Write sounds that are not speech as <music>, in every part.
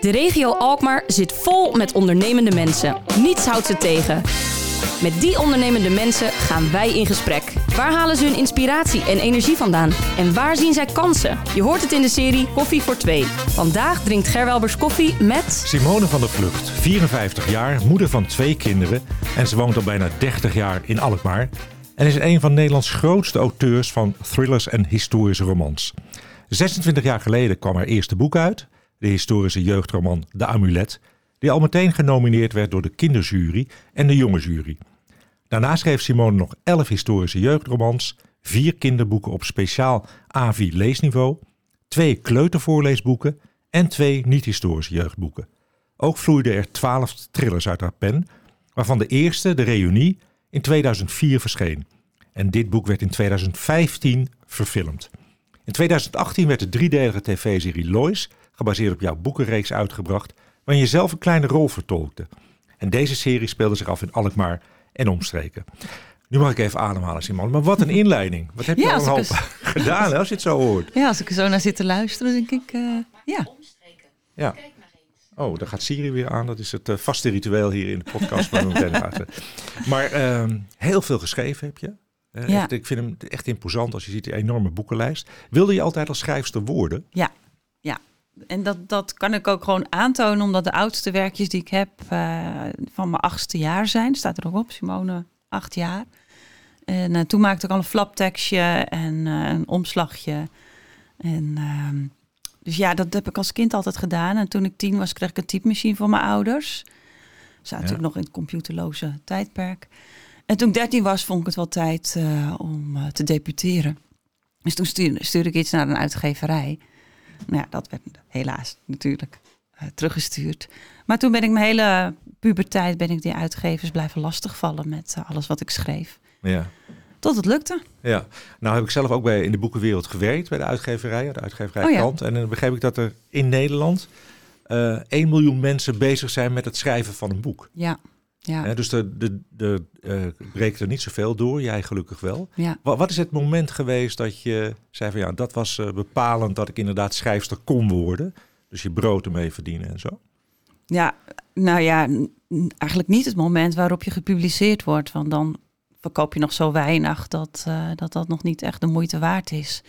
De regio Alkmaar zit vol met ondernemende mensen. Niets houdt ze tegen. Met die ondernemende mensen gaan wij in gesprek. Waar halen ze hun inspiratie en energie vandaan? En waar zien zij kansen? Je hoort het in de serie Koffie voor Twee. Vandaag drinkt Gerwelbers koffie met... Simone van der Vlucht, 54 jaar, moeder van twee kinderen en ze woont al bijna 30 jaar in Alkmaar. En is een van Nederlands grootste auteurs van thrillers en historische romans. 26 jaar geleden kwam haar eerste boek uit, de historische jeugdroman De Amulet, die al meteen genomineerd werd door de kinderjury en de jongejury. Daarna schreef Simone nog 11 historische jeugdromans, vier kinderboeken op speciaal AVI leesniveau, twee kleutervoorleesboeken en twee niet-historische jeugdboeken. Ook vloeiden er 12 thrillers uit haar pen, waarvan de eerste, De Reunie, in 2004 verscheen. En dit boek werd in 2015 verfilmd. In 2018 werd de driedelige tv-serie Lois, gebaseerd op jouw boekenreeks, uitgebracht, waarin je zelf een kleine rol vertolkte. En deze serie speelde zich af in Alkmaar en omstreken. Nu mag ik even ademhalen, Simon. Maar wat een inleiding. Wat heb je Ja, allemaal als ik <laughs> gedaan als je het zo hoort? Ja, als ik er zo naar zit te luisteren, denk ik, eh, ja. Ja. Oh, daar gaat Siri weer aan. Dat is het eh, vaste ritueel hier in de podcast. gaan. Maar ehm, heel veel geschreven heb je. Eh, Ja. echt, ik vind hem echt imposant als je ziet die enorme boekenlijst. Wilde je altijd als schrijfster worden? Ja, ja. En dat, dat kan ik ook gewoon aantonen, omdat de oudste werkjes die ik heb eh, van mijn achtste jaar zijn. Staat er ook op, Simone, acht jaar. En eh, toen maakte ik al een flaptekstje en eh, een omslagje. En, ehm, dus ja, dat heb ik als kind altijd gedaan. En toen ik tien was, kreeg ik een typemachine van mijn ouders. We zaten natuurlijk nog in het computerloze tijdperk. En toen ik dertien was, vond ik het wel tijd om te debuteren. Dus toen stuurde, stuurde ik iets naar een uitgeverij. Nou ja, dat werd helaas natuurlijk eh, teruggestuurd. Maar toen ben ik mijn hele puberteit ben ik die uitgevers blijven lastigvallen met eh, alles wat ik schreef. Ja. Tot het lukte. Ja, nou heb ik zelf ook bij, in de boekenwereld gewerkt bij de uitgeverij, de uitgeverij Oh ja. Kant. En dan begreep ik dat er in Nederland eh 1 miljoen mensen bezig zijn met het schrijven van een boek. Ja, ja, dus de, de, de, eh, breekt er niet zoveel door, jij gelukkig wel. ja. Wat, wat is het moment geweest dat je zei van ja, dat was eh, bepalend dat ik inderdaad schrijfster kon worden. Dus je brood ermee verdienen en zo. Ja, nou ja, eigenlijk niet het moment waarop je gepubliceerd wordt. Want dan verkoop je nog zo weinig dat eh, dat, dat nog niet echt de moeite waard is.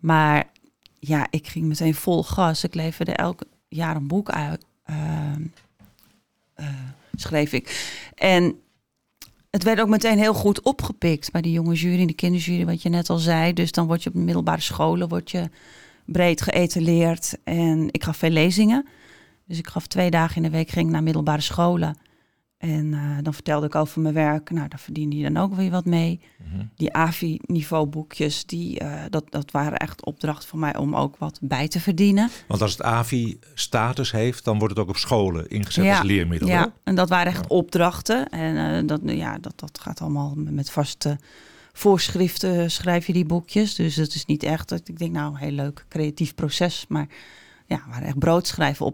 Maar ja, ik ging meteen vol gas. Ik leverde elk jaar een boek uit. ehm, eh, schreef ik. En het werd ook meteen heel goed opgepikt bij de jonge jury de kinderjury, wat je net al zei. Dus dan word je op de middelbare scholen word je breed geëtaleerd. En ik gaf veel lezingen. Dus ik gaf twee dagen in de week ging naar middelbare scholen. En eh, dan vertelde ik over mijn werk. Nou, daar verdiende je dan ook weer wat mee. Die AVI-niveau boekjes, die, eh, dat, dat waren echt opdrachten voor mij om ook wat bij te verdienen. Want als het AVI status heeft, dan wordt het ook op scholen ingezet Ja, als leermiddel. Ja, en dat waren echt opdrachten. En eh, dat, ja, dat, dat gaat allemaal met vaste voorschriften schrijf je die boekjes. Dus het is niet echt dat ik denk, nou, heel leuk creatief proces. Maar ja, waren echt broodschrijven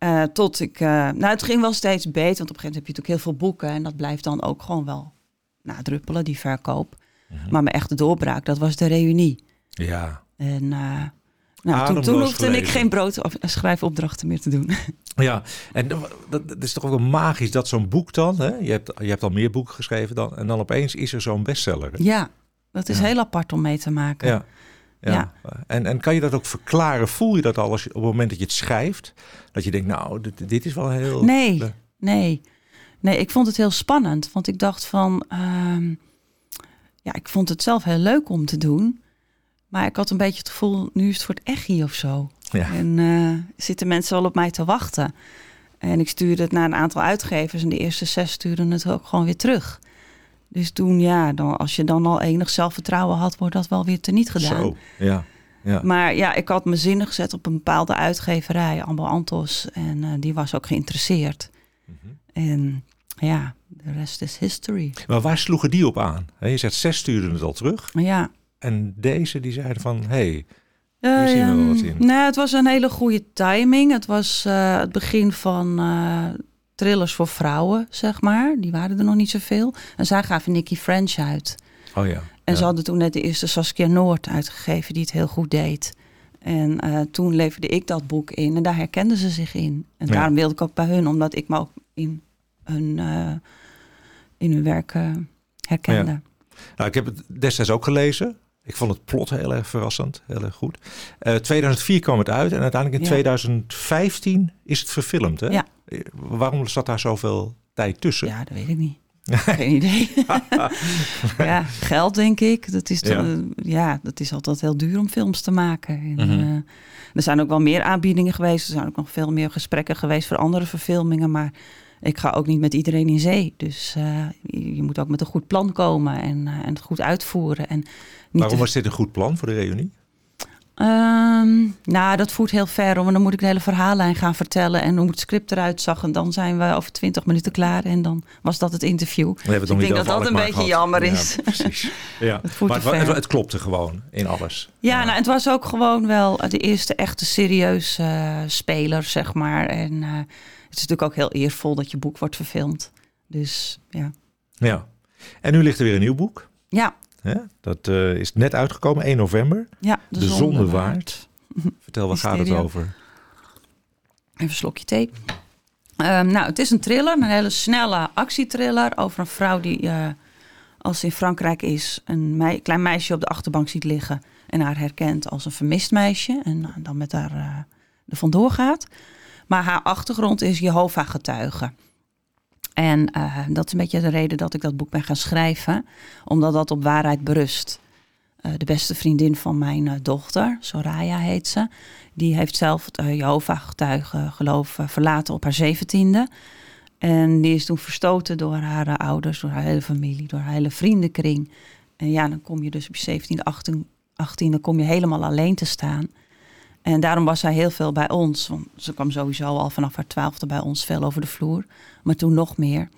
Eh, tot ik, eh, nou, het ging wel steeds beter, want op een gegeven moment heb je natuurlijk heel veel boeken en dat blijft dan ook gewoon wel nadruppelen, die verkoop. Mhm. Maar mijn echte doorbraak, dat was de reunie. Ja. En eh, nou, toen, toen hoefde ik geen brood of schrijfopdrachten meer te doen. <laughs> Ja, en dat, dat dat is toch ook wel magisch dat zo'n boek dan, hè? Je, hebt, je hebt al meer boeken geschreven dan, en dan opeens is er zo'n bestseller. hè? Ja, dat is Ja. heel apart om mee te maken. Ja. Ja. Ja. En, en kan je dat ook verklaren? Voel je dat al als je, op het moment dat je het schrijft? Dat je denkt, nou, dit, dit is wel heel... Nee, nee. Nee, ik vond het heel spannend. Want ik dacht van... ehm, ja, ik vond het zelf heel leuk om te doen. Maar ik had een beetje het gevoel... nu is het voor het echi of zo. Ja. En eh, zitten mensen wel op mij te wachten. En ik stuurde het naar een aantal uitgevers. En de eerste zes stuurden het ook gewoon weer terug. Dus toen, ja, dan, als je dan al enig zelfvertrouwen had... wordt dat wel weer teniet gedaan. Zo, ja. ja. Maar ja, ik had me zinnen gezet op een bepaalde uitgeverij, Ambo Antos. En eh, die was ook geïnteresseerd. Mhm. En ja, de rest is history. Maar waar sloegen die op aan? Je zegt, zes stuurden het al terug. Ja. En deze, die zeiden van, hey, Hier zien we wel wat in. Nou, het was een hele goede timing. Het was eh, het begin van eh, thrillers voor vrouwen, zeg maar. Die waren er nog niet zoveel. En zij gaven Nicky French uit. oh ja. En ja. ze hadden toen net de eerste Saskia Noord uitgegeven die het heel goed deed. En uh, toen leverde ik dat boek in en daar herkenden ze zich in. En Ja. daarom wilde ik ook bij hun, omdat ik me ook in hun, eh, in hun werk eh, herkende. Nou, ik heb het destijds ook gelezen. Ik vond het plot heel erg verrassend, heel erg goed. Eh 2004 kwam het uit en uiteindelijk in Ja. 2015 is het verfilmd. Hè? Ja. Eh, Waarom zat daar zoveel tijd tussen? Ja, dat weet ik niet. <laughs> Geen idee. <laughs> ja, geld denk ik. Dat is, Ja. ja. ja, dat is altijd heel duur om films te maken. En, Mhm. eh, er zijn ook wel meer aanbiedingen geweest. Er zijn ook nog veel meer gesprekken geweest voor andere verfilmingen. Maar ik ga ook niet met iedereen in zee. Dus eh, je, moet ook met een goed plan komen en, eh, en het goed uitvoeren. En niet Waarom te- was dit een goed plan voor de reunie? Ehm, nou, dat voert heel ver, want dan moet ik de hele verhaallijn gaan vertellen en hoe het script eruit zag. En dan zijn we over twintig minuten klaar en dan was dat het interview. We Dus ik denk dat dat een beetje gehad. jammer Ja, is. precies. <laughs> Ja. Het Maar het, het, het klopte gewoon in alles. Ja, nou, het was ook gewoon wel de eerste echte serieuze eh, speler, zeg maar. En het is natuurlijk ook heel eervol dat je boek wordt verfilmd. Dus ja. Ja. En nu ligt er weer een nieuw boek. Ja? Dat eh, is net uitgekomen, 1 november. ja De Zonde Waard. <laughs> Vertel, waar gaat het over? Even een slokje thee. Ehm, nou, het is een thriller, een hele snelle actietriller over een vrouw die, eh, als ze in Frankrijk is, een mei- klein meisje op de achterbank ziet liggen en haar herkent als een vermist meisje en dan met haar eh er vandoor gaat. Maar haar achtergrond is Jehovah-getuige. En eh, dat is een beetje de reden dat ik dat boek ben gaan schrijven, omdat dat op waarheid berust. Eh, de beste vriendin van mijn eh, dochter, Soraya heet ze, die heeft zelf het Jehovah-getuigen geloof verlaten op haar zeventiende. En die is toen verstoten door haar ouders, door haar hele familie, door haar hele vriendenkring. En ja, dan kom je dus op je 17e, 18, 18e kom je helemaal alleen te staan. En daarom was zij heel veel bij ons. Want ze kwam sowieso al vanaf haar twaalfde bij ons veel over de vloer. Maar toen nog meer.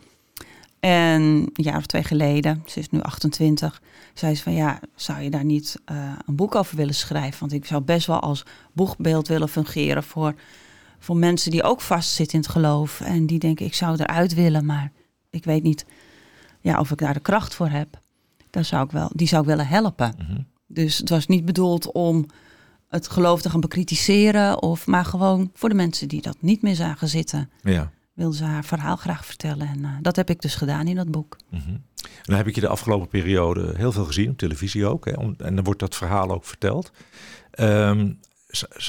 En een jaar of twee geleden, ze is nu 28, zei ze van ja, zou je daar niet uh, een boek over willen schrijven? Want ik zou best wel als boegbeeld willen fungeren voor, voor mensen die ook vastzitten in het geloof. En die denken ik zou eruit willen, maar ik weet niet ja, of ik daar de kracht voor heb. Daar zou ik wel, die zou ik willen helpen. Mhm. Dus het was niet bedoeld om het geloof te gaan bekritiseren, of, maar gewoon voor de mensen die dat niet meer zagen zitten. Ja. Wilde ze haar verhaal graag vertellen. En uh, dat heb ik dus gedaan in dat boek. Mhm. En dan heb ik je de afgelopen periode heel veel gezien, op televisie ook. Hè, om, en dan wordt dat verhaal ook verteld. Um,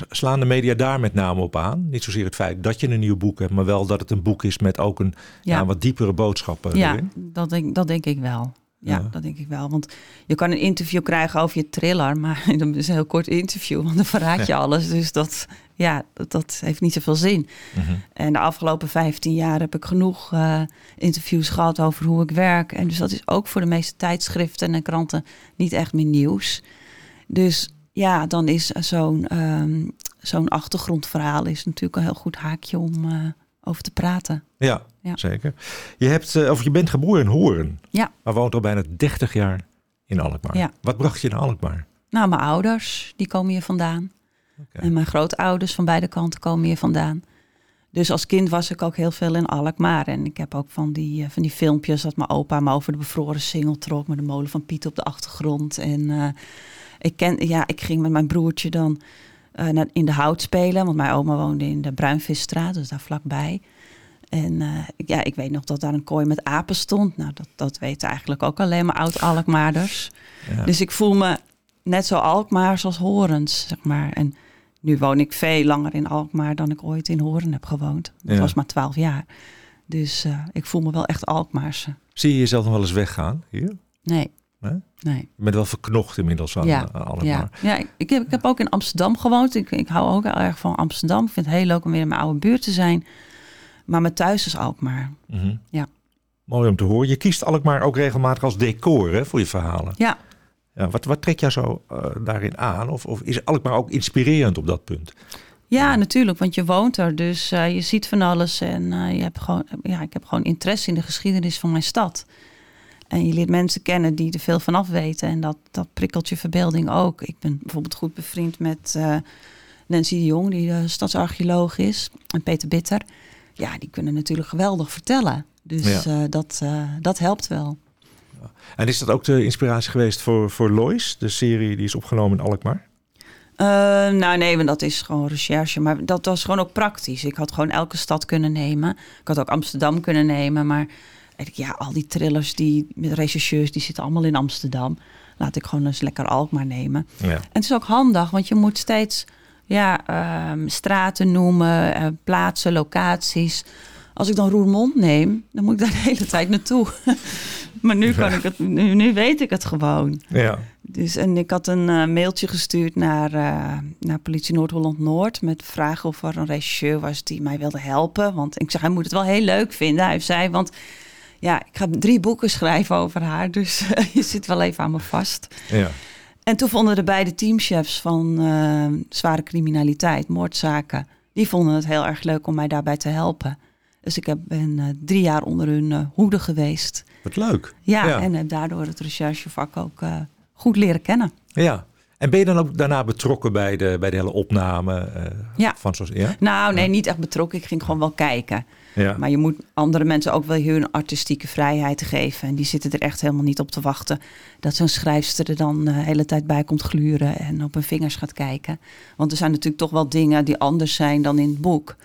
slaan de media daar met name op aan? Niet zozeer het feit dat je een nieuw boek hebt, maar wel dat het een boek is met ook een ja. Wat diepere boodschappen. Ja, erin. dat denk, dat denk ik wel. Ja, Ja. dat denk ik wel. Want je kan een interview krijgen over je thriller, maar <laughs> dat is een heel kort interview, want dan verraad je alles. Dus dat, ja, dat, dat heeft niet zoveel zin. Mhm. En de afgelopen 15 jaar heb ik genoeg eh, interviews gehad over hoe ik werk. En dus dat is ook voor de meeste tijdschriften en kranten niet echt meer nieuws. Dus ja, dan is zo'n ehm, zo'n achtergrondverhaal is natuurlijk een heel goed haakje om eh, over te praten. Ja, Ja. zeker. Je, hebt, eh, of je bent geboren in Hoorn, Ja. maar woont al bijna 30 jaar in Alkmaar. Ja. Wat bracht je naar Alkmaar? Nou, mijn ouders, die komen hier vandaan. En mijn grootouders van beide kanten komen hier vandaan. Dus als kind was ik ook heel veel in Alkmaar. En ik heb ook van die, eh, van die filmpjes dat mijn opa me over de bevroren singel trok... met de molen van Piet op de achtergrond. En eh, ik, ken, ja, ik ging met mijn broertje dan in de hout spelen. Want mijn oma woonde in de Bruinvisstraat, dus daar vlakbij. En eh, ja, ik weet nog dat daar een kooi met apen stond. Nou, dat, dat weten eigenlijk ook alleen maar oud-Alkmaarders. Ja. Dus ik voel me net zo Alkmaars als Horens, zeg maar. En nu woon ik veel langer in Alkmaar dan ik ooit in Horen heb gewoond. Dat Ja. was maar twaalf jaar. Dus eh, ik voel me wel echt Alkmaarse. Zie je jezelf nog wel eens weggaan hier? Nee. Nee? Nee. Je bent wel verknocht inmiddels aan, Ja, aan Alkmaar. Ja, ja ik, ik, heb, ik heb ook in Amsterdam gewoond. Ik, ik hou ook heel erg van Amsterdam. Ik vind het heel leuk om weer in mijn oude buurt te zijn. Maar mijn thuis is Alkmaar. Mhm. Ja. Mooi om te horen. Je kiest Alkmaar ook regelmatig als decor hè, voor je verhalen. Ja, Ja, wat, wat trekt jou zo eh, daarin aan? Of, of is Alkmaar ook inspirerend op dat punt? Ja, natuurlijk, want je woont er, dus eh, je ziet van alles en eh, je hebt gewoon, ja, ik heb gewoon interesse in de geschiedenis van mijn stad. En je leert mensen kennen die er veel van af weten en dat, dat prikkelt je verbeelding ook. Ik ben bijvoorbeeld goed bevriend met Nancy de Jong, die stadsarcheoloog is, en Peter Bitter. Ja, die kunnen natuurlijk geweldig vertellen. Dus Ja. eh, dat, eh, dat helpt wel. En is dat ook de inspiratie geweest voor, voor Lois, de serie die is opgenomen in Alkmaar? Uh, nou nee, want dat is gewoon recherche. Maar dat was gewoon ook praktisch. Ik had gewoon elke stad kunnen nemen. Ik had ook Amsterdam kunnen nemen. Maar ja, al die trillers die, met rechercheurs, die zitten allemaal in Amsterdam. Laat ik gewoon eens lekker Alkmaar nemen. Ja. En het is ook handig, want je moet steeds ja, um, straten noemen, uh, plaatsen, locaties. Als ik dan Roermond neem, dan moet ik daar de hele tijd naartoe. <laughs> maar nu, kan ik het, nu, nu, weet ik het gewoon. Ja. Dus, en ik had een uh, mailtje gestuurd naar, uh, naar politie Noord-Holland-Noord... met vragen of er een regisseur was die mij wilde helpen. Want ik zeg, hij moet het wel heel leuk vinden. Hij zei, want ja, ik ga drie boeken schrijven over haar... dus <laughs> je zit wel even aan me vast. Ja. En toen vonden de beide teamchefs van uh, zware criminaliteit, moordzaken... die vonden het heel erg leuk om mij daarbij te helpen... Dus ik heb, ben uh, drie jaar onder hun uh, hoede geweest. Wat leuk. Ja, en heb daardoor het recherchevak ook goed leren kennen. Ja. En ben je dan ook daarna betrokken bij de, bij de hele opname? ja. Van zoals, ja. Nou, nee, niet echt betrokken. Ik ging gewoon wel kijken. Ja. Maar je moet andere mensen ook wel hun artistieke vrijheid geven. En die zitten er echt helemaal niet op te wachten. Dat zo'n schrijfster er dan de hele tijd bij komt gluren en op hun vingers gaat kijken. Want er zijn natuurlijk toch wel dingen die anders zijn dan in het boek.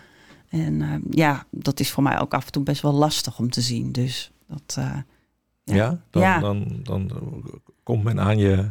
En uh, ja, dat is voor mij ook af en toe best wel lastig om te zien. Dus dat. Uh, ja, ja, dan, ja. Dan, dan, komt men aan je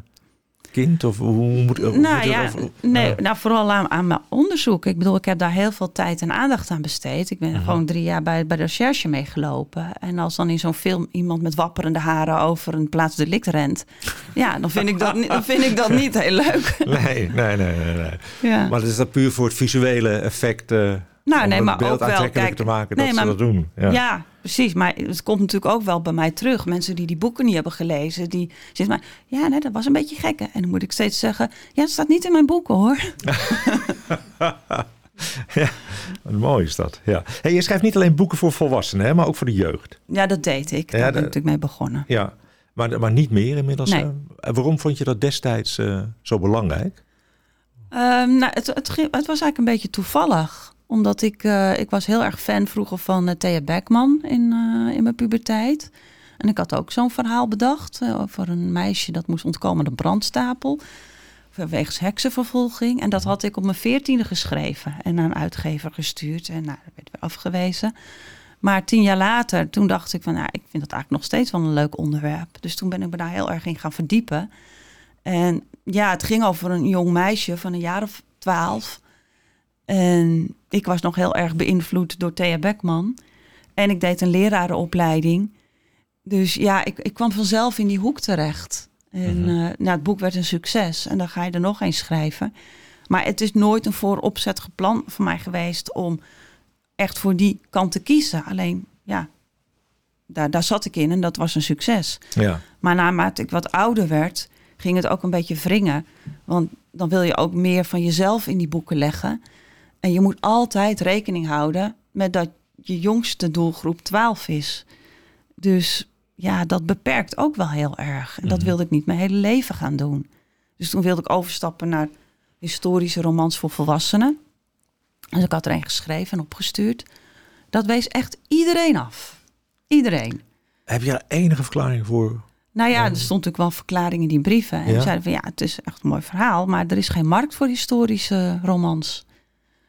kind? Of hoe moet, hoe nou, moet ja, nee, nou, vooral aan, aan, mijn onderzoek. Ik bedoel, ik heb daar heel veel tijd en aandacht aan besteed. Ik ben uh-huh. gewoon drie jaar bij, bij de recherche meegelopen. En als dan in zo'n film iemand met wapperende haren over een plaatsdelict rent... <laughs> ja, dan vind ik dat, dan vind ik dat niet heel leuk. <laughs> Nee, nee, nee. nee, nee. Ja. Maar is dat puur voor het visuele effect... Uh nou, nee, maar ook wel kijk, te maken nee, dat maar, ze dat doen. Ja. ja. precies. Maar het komt natuurlijk ook wel bij mij terug. Mensen die die boeken niet hebben gelezen, die zeggen maar, ja, nee, dat was een beetje gek. En dan moet ik steeds zeggen, ja, dat staat niet in mijn boeken, hoor. <laughs> ja, mooi is dat. Ja. Hey, je schrijft niet alleen boeken voor volwassenen, hè, maar ook voor de jeugd. Ja, dat deed ik. Daar ben ik natuurlijk mee begonnen. Ja, maar, maar niet meer inmiddels. Nee. Uh, waarom vond je dat destijds uh, zo belangrijk? Um, nou, het, het, het was eigenlijk een beetje toevallig omdat ik, uh, ik was heel erg fan vroeger van uh, Thea Beckman in, uh, in mijn puberteit. En ik had ook zo'n verhaal bedacht over een meisje dat moest ontkomen aan brandstapel. Vanwege heksenvervolging. En dat had ik op mijn veertiende geschreven en naar een uitgever gestuurd. En nou, dat werd weer afgewezen. Maar tien jaar later, toen dacht ik van, nou, ik vind dat eigenlijk nog steeds wel een leuk onderwerp. Dus toen ben ik me daar heel erg in gaan verdiepen. En ja, het ging over een jong meisje van een jaar of twaalf en ik was nog heel erg beïnvloed door Thea Beckman. En ik deed een lerarenopleiding. Dus ja, ik, ik kwam vanzelf in die hoek terecht. En mm nou, het boek werd een succes. En dan ga je er nog eens schrijven. Maar het is nooit een vooropzet plan voor mij geweest om echt voor die kant te kiezen. Alleen, ja, daar, daar zat ik in en dat was een succes. Ja. Maar naarmate ik wat ouder werd, ging het ook een beetje wringen. Want dan wil je ook meer van jezelf in die boeken leggen. En je moet altijd rekening houden met dat je jongste doelgroep 12 is. Dus ja, dat beperkt ook wel heel erg. En dat mhm. wilde ik niet mijn hele leven gaan doen. Dus toen wilde ik overstappen naar historische romans voor volwassenen. Dus ik had er een geschreven en opgestuurd. Dat wees echt iedereen af. Iedereen. Heb je er enige verklaring voor? Nou ja, er stond natuurlijk wel verklaringen in die brieven. En ja? zeiden van ja, het is echt een mooi verhaal, maar er is geen markt voor historische romans.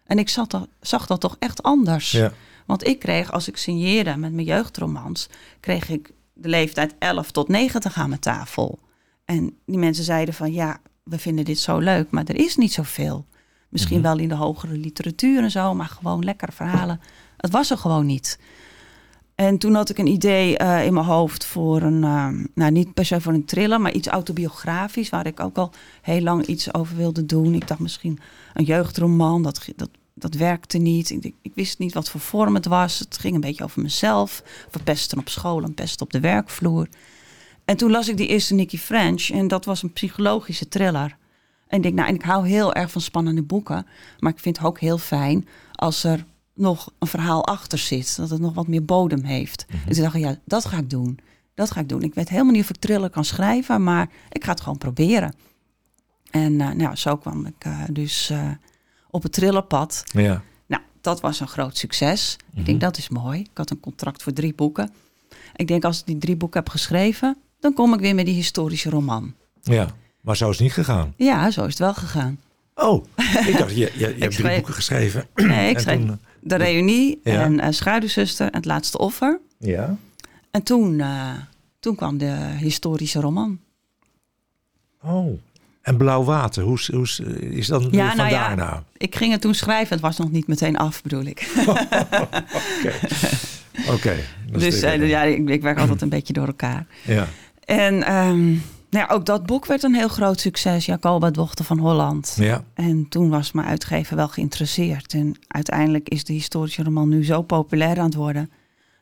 En ik zat dat, zag dat toch echt anders. Ja. Want ik kreeg, als ik signeerde met mijn jeugdromans, kreeg ik de leeftijd 11 tot 90 aan mijn tafel. En die mensen zeiden van ja, we vinden dit zo leuk, maar er is niet zoveel. Misschien mhm. wel in de hogere literatuur en zo, maar gewoon lekkere verhalen. Het was er gewoon niet. En toen had ik een idee uh, in mijn hoofd voor een, uh, nou niet per se voor een thriller, maar iets autobiografisch, waar ik ook al heel lang iets over wilde doen. Ik dacht misschien een jeugdroman, dat, dat, dat werkte niet. Ik, ik wist niet wat voor vorm het was. Het ging een beetje over mezelf, verpesten op school en pesten op de werkvloer. En toen las ik die eerste Nicky French en dat was een psychologische thriller. En ik denk, nou, en ik hou heel erg van spannende boeken, maar ik vind het ook heel fijn als er nog een verhaal achter zit. Dat het nog wat meer bodem heeft. Mm Dus ik dacht, ja, dat ga ik doen. Dat ga ik doen. Ik weet helemaal niet of ik thriller kan schrijven, maar ik ga het gewoon proberen. En uh, nou, zo kwam ik uh, dus uh, op het trillerpad. Ja. Nou, dat was een groot succes. Ik denk, mhm. dat is mooi. Ik had een contract voor drie boeken. Ik denk, als ik die drie boeken heb geschreven, dan kom ik weer met die historische roman. Ja, maar zo is het niet gegaan. Ja, zo is het wel gegaan. Oh, ik dacht, je, je, je hebt <laughs> drie boeken geschreven. Nee, ik En schreef toen, eh, De Reunie Ja. en uh, Schaduwzuster en Het Laatste Offer. Ja. En toen, eh, toen kwam de historische roman. Oh. En Blauw Water, hoe, is- hoe is- dat Ja, nou vandaar ja. nou? Ik ging het toen schrijven, het was nog niet meteen af, bedoel ik. <laughs> Oké. Oké. dus eh, ja, ik, ik werk altijd een beetje door elkaar. ja. En ehm, nou ja, ook dat boek werd een heel groot succes, Jacoba, dochter van Holland. Ja. En toen was mijn uitgever wel geïnteresseerd. En uiteindelijk is de historische roman nu zo populair aan het worden.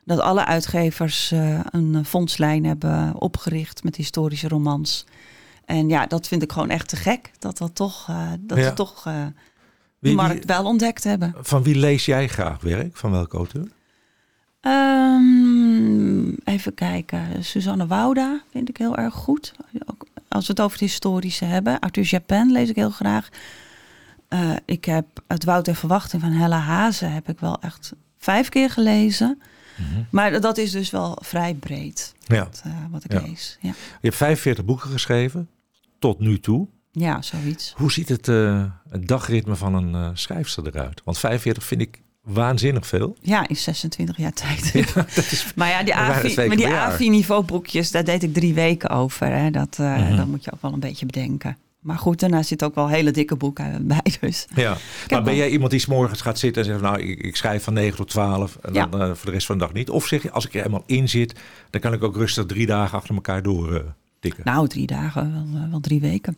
Dat alle uitgevers eh, een fondslijn hebben opgericht met historische romans. En ja, dat vind ik gewoon echt te gek. Dat, dat, toch, eh, dat Ja. ze toch eh, de Wie- markt wel ontdekt hebben. van wie lees jij graag werk? Van welke auteur? Ehm, even kijken. Suzanne Wouda vind ik heel erg goed. Ook als we het over het historische hebben. Arthur Japin lees ik heel graag. Eh, ik heb Het Woud en Verwachting van Hella Hazen heb ik wel echt vijf keer gelezen. Maar dat is dus wel vrij breed Ja. wat, eh, wat ik Ja. lees. Ja. Je hebt 45 boeken geschreven, tot nu toe. ja, zoiets. Hoe ziet het, eh, het dagritme van een schrijfster eruit? Want 45 vind ik waanzinnig veel. Ja, in 26 jaar tijd. <laughs> Ja, is, Maar ja, die AVI, maar die. AVI-niveau boekjes, daar deed ik drie weken over. Hè. Dat, eh, Mhm. dat moet je ook wel een beetje bedenken. Maar goed, daarna zit ook wel hele dikke boeken bij. Dus ja. Maar ben jij iemand die 's morgens gaat zitten en zegt, nou, ik, ik schrijf van 9 tot 12 en Ja. dan eh, voor de rest van de dag niet? Of zeg je, als ik er eenmaal in zit, dan kan ik ook rustig drie dagen achter elkaar door eh, tikken? nou, drie dagen, wel, wel drie weken.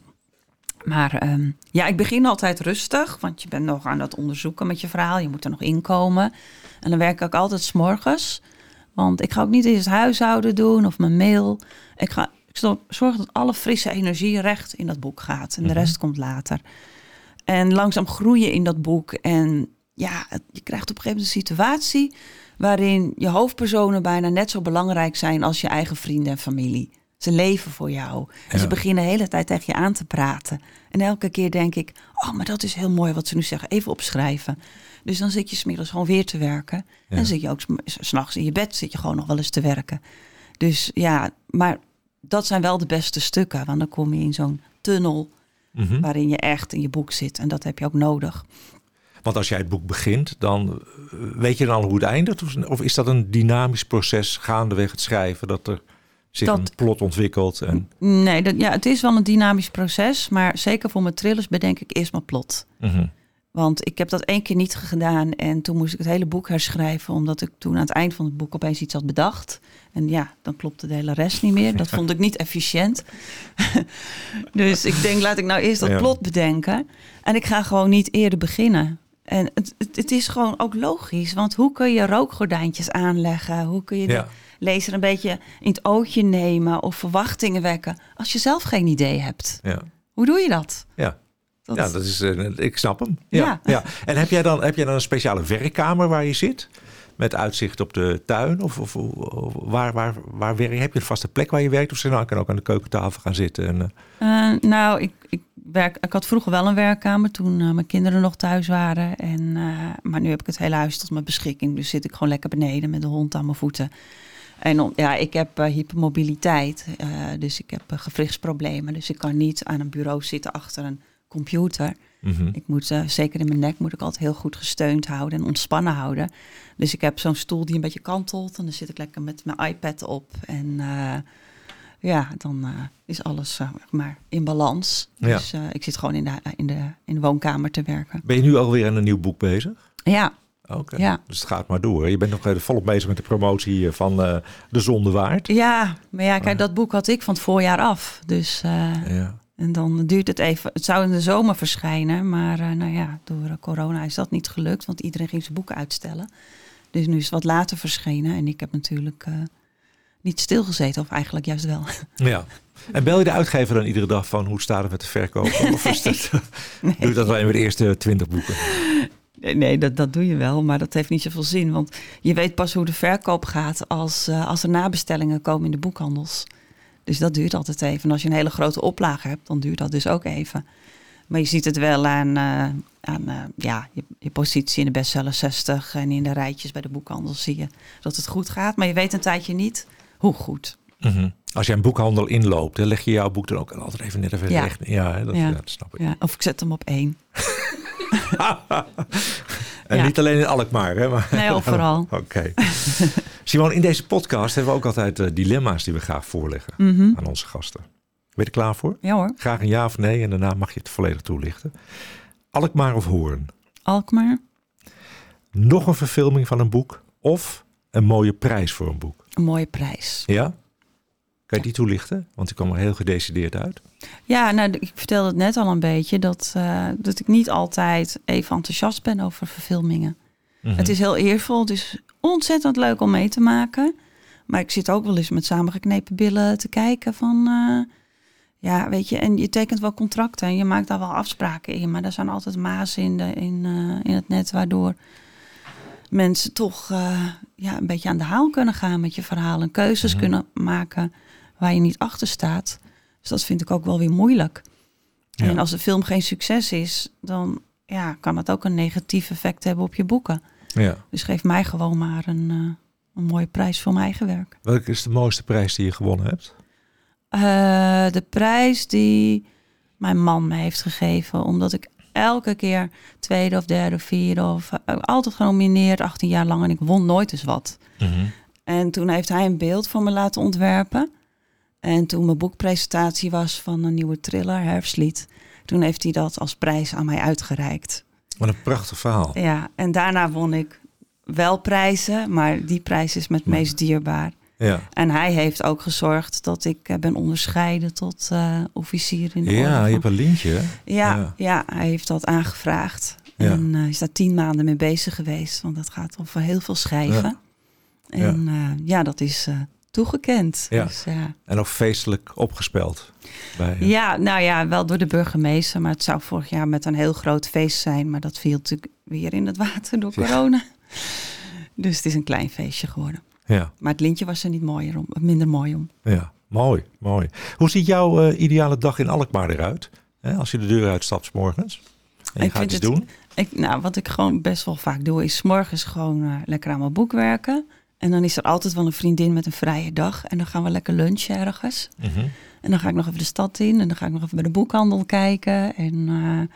Maar ehm, ja, ik begin altijd rustig, want je bent nog aan het onderzoeken met je verhaal. Je moet er nog inkomen. En dan werk ik altijd s'morgens. Want ik ga ook niet eens huishouden doen of mijn mail. Ik ga ik zorgen dat alle frisse energie recht in dat boek gaat. En de rest komt later. En langzaam groeien in dat boek. En ja, het- je krijgt op een gegeven moment een situatie... waarin je hoofdpersonen bijna net zo belangrijk zijn... als je eigen vrienden en familie. Ze leven voor jou. En Ja. ze beginnen de hele tijd tegen je aan te praten. En elke keer denk ik... oh, maar dat is heel mooi wat ze nu zeggen. Even opschrijven. Dus dan zit je smiddags gewoon weer te werken. Ja. En zit je ook s'nachts in je bed zit je gewoon nog wel eens te werken. Dus ja, maar dat zijn wel de beste stukken. Want dan kom je in zo'n tunnel Mhm. waarin je echt in je boek zit. En dat heb je ook nodig. Want als jij het boek begint, dan eh, weet je dan al hoe het eindigt? Of, of is dat een dynamisch proces gaandeweg het schrijven, dat er zich Dat- een plot ontwikkelt? En, Nee, dat, ja, het is wel een dynamisch proces. Maar zeker voor mijn thrillers bedenk ik eerst mijn plot. Mhm. Want ik heb dat één keer niet gedaan. En toen moest ik het hele boek herschrijven. Omdat ik toen aan het eind van het boek opeens iets had bedacht. En ja, dan klopte de hele rest niet meer. Dat <laughs> vond ik niet efficiënt. <laughs> dus ik denk, laat ik nou eerst dat plot bedenken. En ik ga gewoon niet eerder beginnen. En het, het, het is gewoon ook logisch. Want hoe kun je rookgordijntjes aanleggen? Hoe kun je Ja. Lezer een beetje in het ootje nemen? Of verwachtingen wekken? Als je zelf geen idee hebt. Ja. Hoe doe je dat? Ja. Dat- ja, dat is, eh, ik snap hem. Ja, ja. Ja. En heb jij, dan, heb jij dan een speciale werkkamer waar je zit? Met uitzicht op de tuin? Of, of, of waar, waar, waar werk je? Heb je een vaste plek waar je werkt? Of zeg nou, ik kan ook aan de keukentafel gaan zitten? En, eh, Eh, nou, ik, ik, werk, ik had vroeger wel een werkkamer toen mijn kinderen nog thuis waren. En, maar nu heb ik het hele huis tot mijn beschikking. Dus zit ik gewoon lekker beneden met de hond aan mijn voeten. En ja, ik heb eh, hypermobiliteit. eh, dus ik heb eh, gewrichtsproblemen. Dus ik kan niet aan een bureau zitten achter een computer. mhm. Ik moet, zeker in mijn nek, moet ik altijd heel goed gesteund houden en ontspannen houden. Dus ik heb zo'n stoel die een beetje kantelt. En dan zit ik lekker met mijn iPad op. En ja, dan is alles maar in balans. Ja. Dus ik zit gewoon in de, in, de, in de woonkamer te werken. Ben je nu alweer aan een nieuw boek bezig? Ja, Oké, Ja. dus het gaat maar door. Je bent nog volop bezig met de promotie eh, van eh, De Zonde Waard. ja maar ja, kijk, dat boek had ik van het voorjaar af. Dus eh, Ja. en dan duurt het even. Het zou in de zomer verschijnen. Maar nou ja, door corona is dat niet gelukt. Want iedereen ging zijn boeken uitstellen. Dus nu is het wat later verschenen. En ik heb natuurlijk niet stilgezeten. Of eigenlijk juist wel. <laughs> ja. En bel je de uitgever dan iedere dag van hoe staat het met de verkoop? <laughs> Of is dat, doe je dat alleen met de eerste twintig boeken? Nee, dat, dat doe je wel, maar dat heeft niet zoveel zin. Want je weet pas hoe de verkoop gaat als, eh, als er nabestellingen komen in de boekhandels. Dus dat duurt altijd even. En als je een hele grote oplage hebt, dan duurt dat dus ook even. Maar je ziet het wel aan, eh, aan eh, ja, je, je positie in de bestseller 60 en in de rijtjes bij de boekhandels zie je dat het goed gaat. Maar je weet een tijdje niet hoe goed. Mhm. Als jij een boekhandel inloopt, dan leg je jouw boek dan ook altijd even net even Ja. recht. Ja, dat, Ja. ja, dat snap ik. Ja, of ik zet hem op één. <laughs> En Ja. niet alleen in Alkmaar, hè? Maar... Nee, overal. <laughs> Oké. Simon, in deze podcast hebben we ook altijd eh, dilemma's die we graag voorleggen Mhm. aan onze gasten. Ben je er klaar voor? Ja hoor, Graag een ja of nee en daarna mag je het volledig toelichten. Alkmaar of Hoorn? Alkmaar. Nog een verfilming van een boek of een mooie prijs voor een boek? Een mooie prijs. Ja? Kan je die toelichten? Want die kwam er heel gedecideerd uit. Ja, nou, ik vertelde het net al een beetje dat, eh, dat ik niet altijd even enthousiast ben over verfilmingen. Mhm. Het is heel eervol, het is ontzettend leuk om mee te maken. Maar ik zit ook wel eens met samengeknepen billen te kijken van... eh, ja, weet je, en je tekent wel contracten en je maakt daar wel afspraken in. Maar er zijn altijd mazen in, de, in, eh, in het net waardoor mensen toch ja, een beetje aan de haal kunnen gaan met je verhaal. En keuzes Mhm. kunnen maken waar je niet achter staat. Dus dat vind ik ook wel weer moeilijk. Ja. En als de film geen succes is, dan ja, kan het ook een negatief effect hebben op je boeken. Ja. Dus geef mij gewoon maar een, eh, een mooie prijs voor mijn eigen werk. Welke is de mooiste prijs die je gewonnen hebt? Eh, de prijs die mijn man me heeft gegeven, omdat ik elke keer tweede of derde of vierde of eh, altijd genomineerd, 18 jaar lang en ik won nooit eens wat. En toen heeft hij een beeld voor me laten ontwerpen. En toen mijn boekpresentatie was van een nieuwe thriller, Herfstlied, toen heeft hij dat als prijs aan mij uitgereikt. Wat een prachtig verhaal. Ja, en daarna won ik wel prijzen, maar die prijs is me het meest dierbaar. Ja, En hij heeft ook gezorgd dat ik eh, ben onderscheiden tot eh, officier in de orde ja van- je hebt een lintje. hè? ja, ja. ja. hij heeft dat aangevraagd. Ja. En eh, is daar tien maanden mee bezig geweest, want dat gaat over heel veel schrijven. En ja, ja dat is toegekend. Ja. Dus, ja. En ook feestelijk opgespeld. Bij, eh, ja, nou ja, wel door de burgemeester, maar het zou vorig jaar met een heel groot feest zijn. Maar dat viel natuurlijk weer in het water door Ja. corona. Dus het is een klein feestje geworden. ja, Maar het lintje was er niet mooier om, minder mooi om. ja. Mooi, mooi. Hoe ziet jouw eh, ideale dag in Alkmaar eruit? Hè, als je de deur uitstapt 's morgens. En je Ik gaat iets het- doen. Ik, nou, wat ik gewoon best wel vaak doe, is 's morgens gewoon eh, lekker aan mijn boek werken. En dan is er altijd wel een vriendin met een vrije dag. En dan gaan we lekker lunchen ergens. Mhm. En dan ga ik nog even de stad in. En dan ga ik nog even bij de boekhandel kijken. En eh,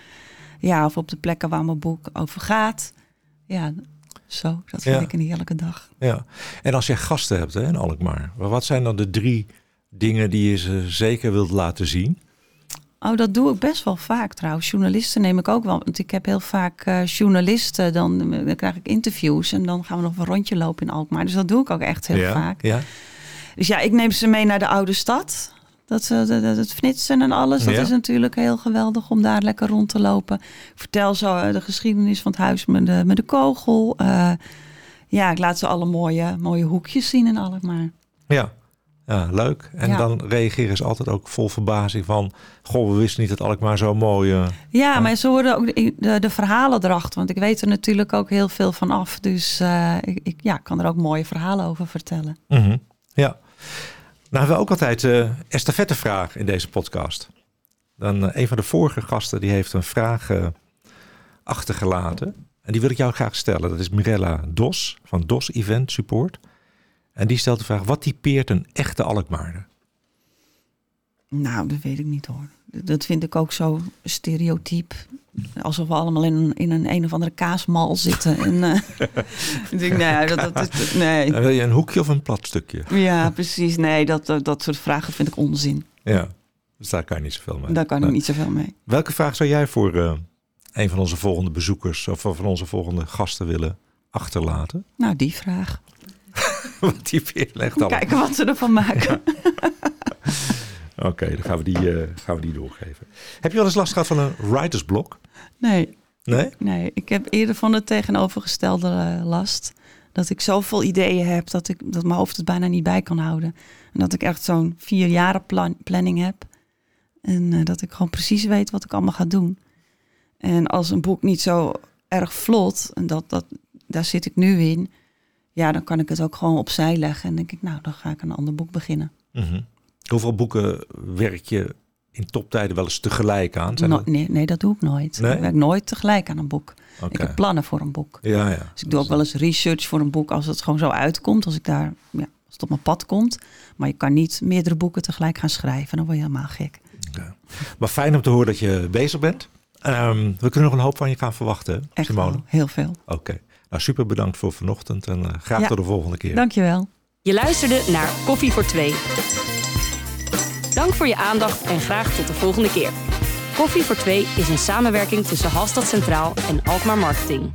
ja, of op de plekken waar mijn boek over gaat. Ja, zo. Dat vind Ja. ik een heerlijke dag. Ja. En als je gasten hebt hè, in Alkmaar. Wat zijn dan de drie dingen die je ze zeker wilt laten zien? Oh, dat doe ik best wel vaak trouwens. Journalisten neem ik ook wel. Want ik heb heel vaak eh, journalisten. Dan, dan krijg ik interviews. En dan gaan we nog een rondje lopen in Alkmaar. Dus dat doe ik ook echt heel ja. vaak. Ja. Dus ja, ik neem ze mee naar de oude stad. Dat, eh, dat, dat, het fnitsen en alles. Dat Ja. is natuurlijk heel geweldig om daar lekker rond te lopen. Ik vertel zo eh, de geschiedenis van het huis met de, met de kogel. Eh, ja, ik laat ze alle mooie, mooie hoekjes zien in Alkmaar. Ja. Ja, leuk. En Ja. dan reageren ze altijd ook vol verbazing van... Goh, we wisten niet dat Alkmaar zo mooi... Ja, maar ze worden ook de, de, de verhalen erachter. Want ik weet er natuurlijk ook heel veel van af. Dus eh, ik, ik ja, kan er ook mooie verhalen over vertellen. Mhm. Ja. Nou hebben we ook altijd eh estafettevraag in deze podcast. Dan eh, een van de vorige gasten die heeft een vraag achtergelaten. En die wil ik jou graag stellen. Dat is Mirella Dos van Dos Event Support. En die stelt de vraag, wat typeert een echte Alkmaarder? Nou, dat weet ik niet hoor. Dat vind ik ook zo stereotyp. Alsof we allemaal in een, in een, een of andere kaasmal zitten. En, eh, <laughs> denk, nee, dat, dat, dat- nee. En wil je een hoekje of een plat stukje? Ja, precies. Nee, dat, dat, dat soort vragen vind ik onzin. Ja, dus daar kan je niet zoveel mee. Daar kan ik niet zoveel mee. Welke vraag zou jij voor eh, een van onze volgende bezoekers... of van onze volgende gasten willen achterlaten? Nou, die vraag. <laughs> wat echte Alkmaarder? Kijken wat ze ervan maken. <laughs> Oké, dan gaan we, die, eh, gaan we die doorgeven. Heb je wel eens last gehad van een writersblok? Nee, Nee? nee. Ik heb eerder van het tegenovergestelde eh, last. Dat ik zoveel ideeën heb dat, ik, dat mijn hoofd het bijna niet bij kan houden. En dat ik echt zo'n vier jaren plan, planning heb. En eh, dat ik gewoon precies weet wat ik allemaal ga doen. En als een boek niet zo erg vlot, en dat, dat, daar zit ik nu in. Ja, dan kan ik het ook gewoon opzij leggen. En denk ik, nou, dan ga ik een ander boek beginnen. Mhm. Hoeveel boeken werk je in toptijden wel eens tegelijk aan? Zijn No- nee, nee, dat doe ik nooit. Nee? Ik werk nooit tegelijk aan een boek. Ik heb plannen voor een boek. Ja, ja. Dus ik doe ook wel eens research voor een boek als het gewoon zo uitkomt. Als ik daar, ja, als het op mijn pad komt. Maar je kan niet meerdere boeken tegelijk gaan schrijven. Dan word je helemaal gek. Ja. Maar fijn om te horen dat je bezig bent. Ehm, we kunnen nog een hoop van je gaan verwachten, Echt Simone. wel, heel veel. Oké. Nou, super bedankt voor vanochtend en eh, graag Ja. tot de volgende keer. Dankjewel. Je luisterde naar Koffie voor Twee. Dank voor je aandacht en graag tot de volgende keer. Koffie voor Twee is een samenwerking tussen Halstad Centraal en Alkmaar Marketing.